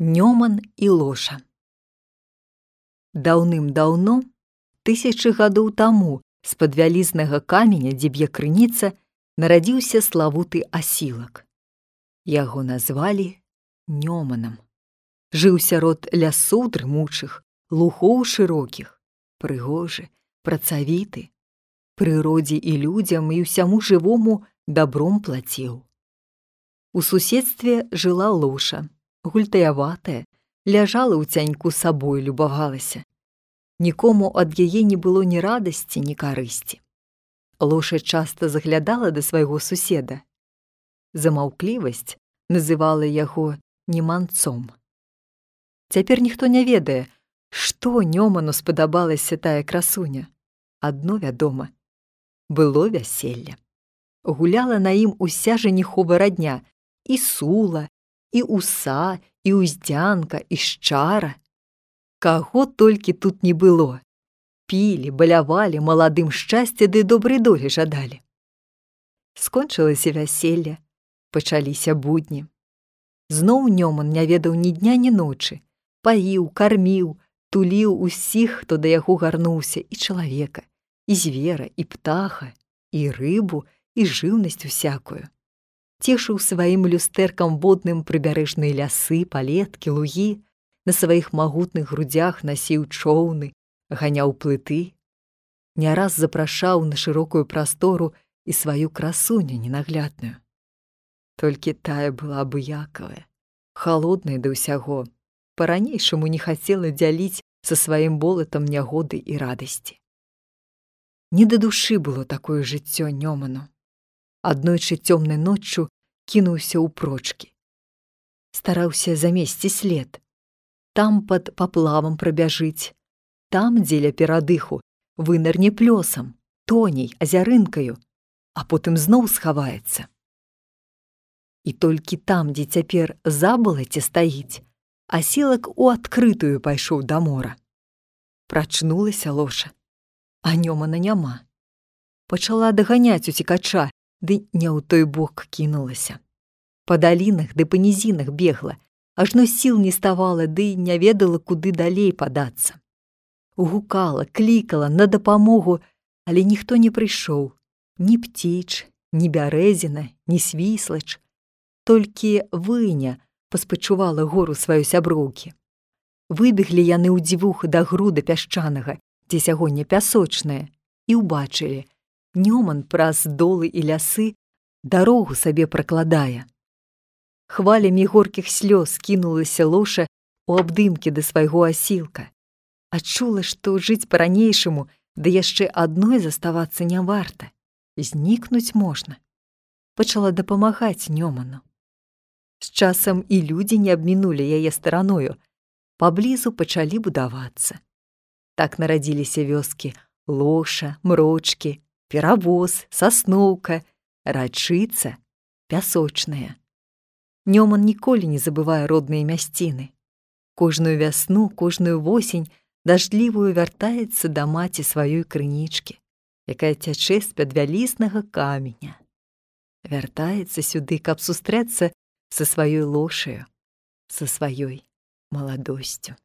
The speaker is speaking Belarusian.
Нёман і лоша. Даўным-даўно, тысячы гадоў таму з-пад вялізнага каменя, дзе б'е крыніца, нарадзіўся славуты асілак. Яго назвалі Нёманам. Жыў сярод лясоў дрымучых, лухоў шырокіх, прыгожы, працавіты, прыродзе і людзям і ўсяму жывому дабром плаціў. У суседстве жыла лоша, гультаяватая, ляжала ў цяньку сабой любавалася. Нікому ад яе не было ні радасці, ні карысці. Лоша часта заглядала да свайго суседа. Замаўклівасць называла яго неманцом. Цяпер ніхто не ведае, што нёману спадабалася тая красуня. Адно вядома, было вяселле. Гуляла на ім уся жаніхова радня і сула, і уса, і ўздзянка, і шчара. Каго толькі тут не было. Пілі, балявалі маладым шчасця ды добрай долі жадалі. Скончылася вяселле, пачаліся будні. Зноў Нёман не ведаў ні дня, ні ночы, паіў, карміў, туліў усіх, хто да яго гарнуўся і чалавека, і звера, і птаха, і рыбу, і жыўнасць усякую цешыў сваім люстэркам водным прыбярэжныя лясы, палеткі, лугі, на сваіх магутных грудях насіў чоўны, ганяў плыты, не раз запрашаў на шырокую прастору і сваю красуню ненаглядную. Толькі тая была абыякавая, холодная да ўсяго, па-ранейшаму не хацела дзяліць са сваім болатам нягоды і радасці. Не да душы было такое жыццё нёману аднойчы цёмнай ноччу кінуўся ў прочкі. Стараўся замесці след. Там пад паплавам прабяжыць, там дзеля перадыху вынырне плёсам, тоней, азярынкаю, а потым зноў схаваецца. І толькі там, дзе цяпер забалаце стаіць, асілак у адкрытую пайшоў да мора. Прачнулася лоша, а нёмана няма. Пачала даганяць уцікача, ды не ў той бок кінулася. Па далінах ды па нізінах бегла, ажно сіл не ставала ды не ведала, куды далей падацца. Гукала, клікала на дапамогу, але ніхто не прыйшоў, ні пціч, ні бярэзіна, ні свіслач. Толькі выня паспачувала гору сваёй сяброўкі. Выбеглі яны ў дзвюх да груда пясчанага, дзе сягоння пясочнае, і ўбачылі, Нёман праз долы і лясы дарогу сабе пракладае. Хвалямі горкіх слёз кінулася лоша у абдымкі да свайго асілка. Адчула, што жыць па-ранейшаму, ды яшчэ адной заставацца не варта. Знікнуць можна. Пачала дапамагаць Нёману. З часам і людзі не абмінулі яе стараною, паблізу пачалі будавацца. Так нарадзіліся вёскі лоша, мрочкі, перавоз, сасноўка, рачыца, пясочная. Нёман ніколі не забывае родныя мясціны. Кожную вясну, кожную восень дажджлівую вяртаецца да маці сваёй крынічкі, якая цячэ з-пад вялізнага каменя. Вяртаецца сюды, каб сустрэцца са сваёй лошаю, са сваёй маладосцю.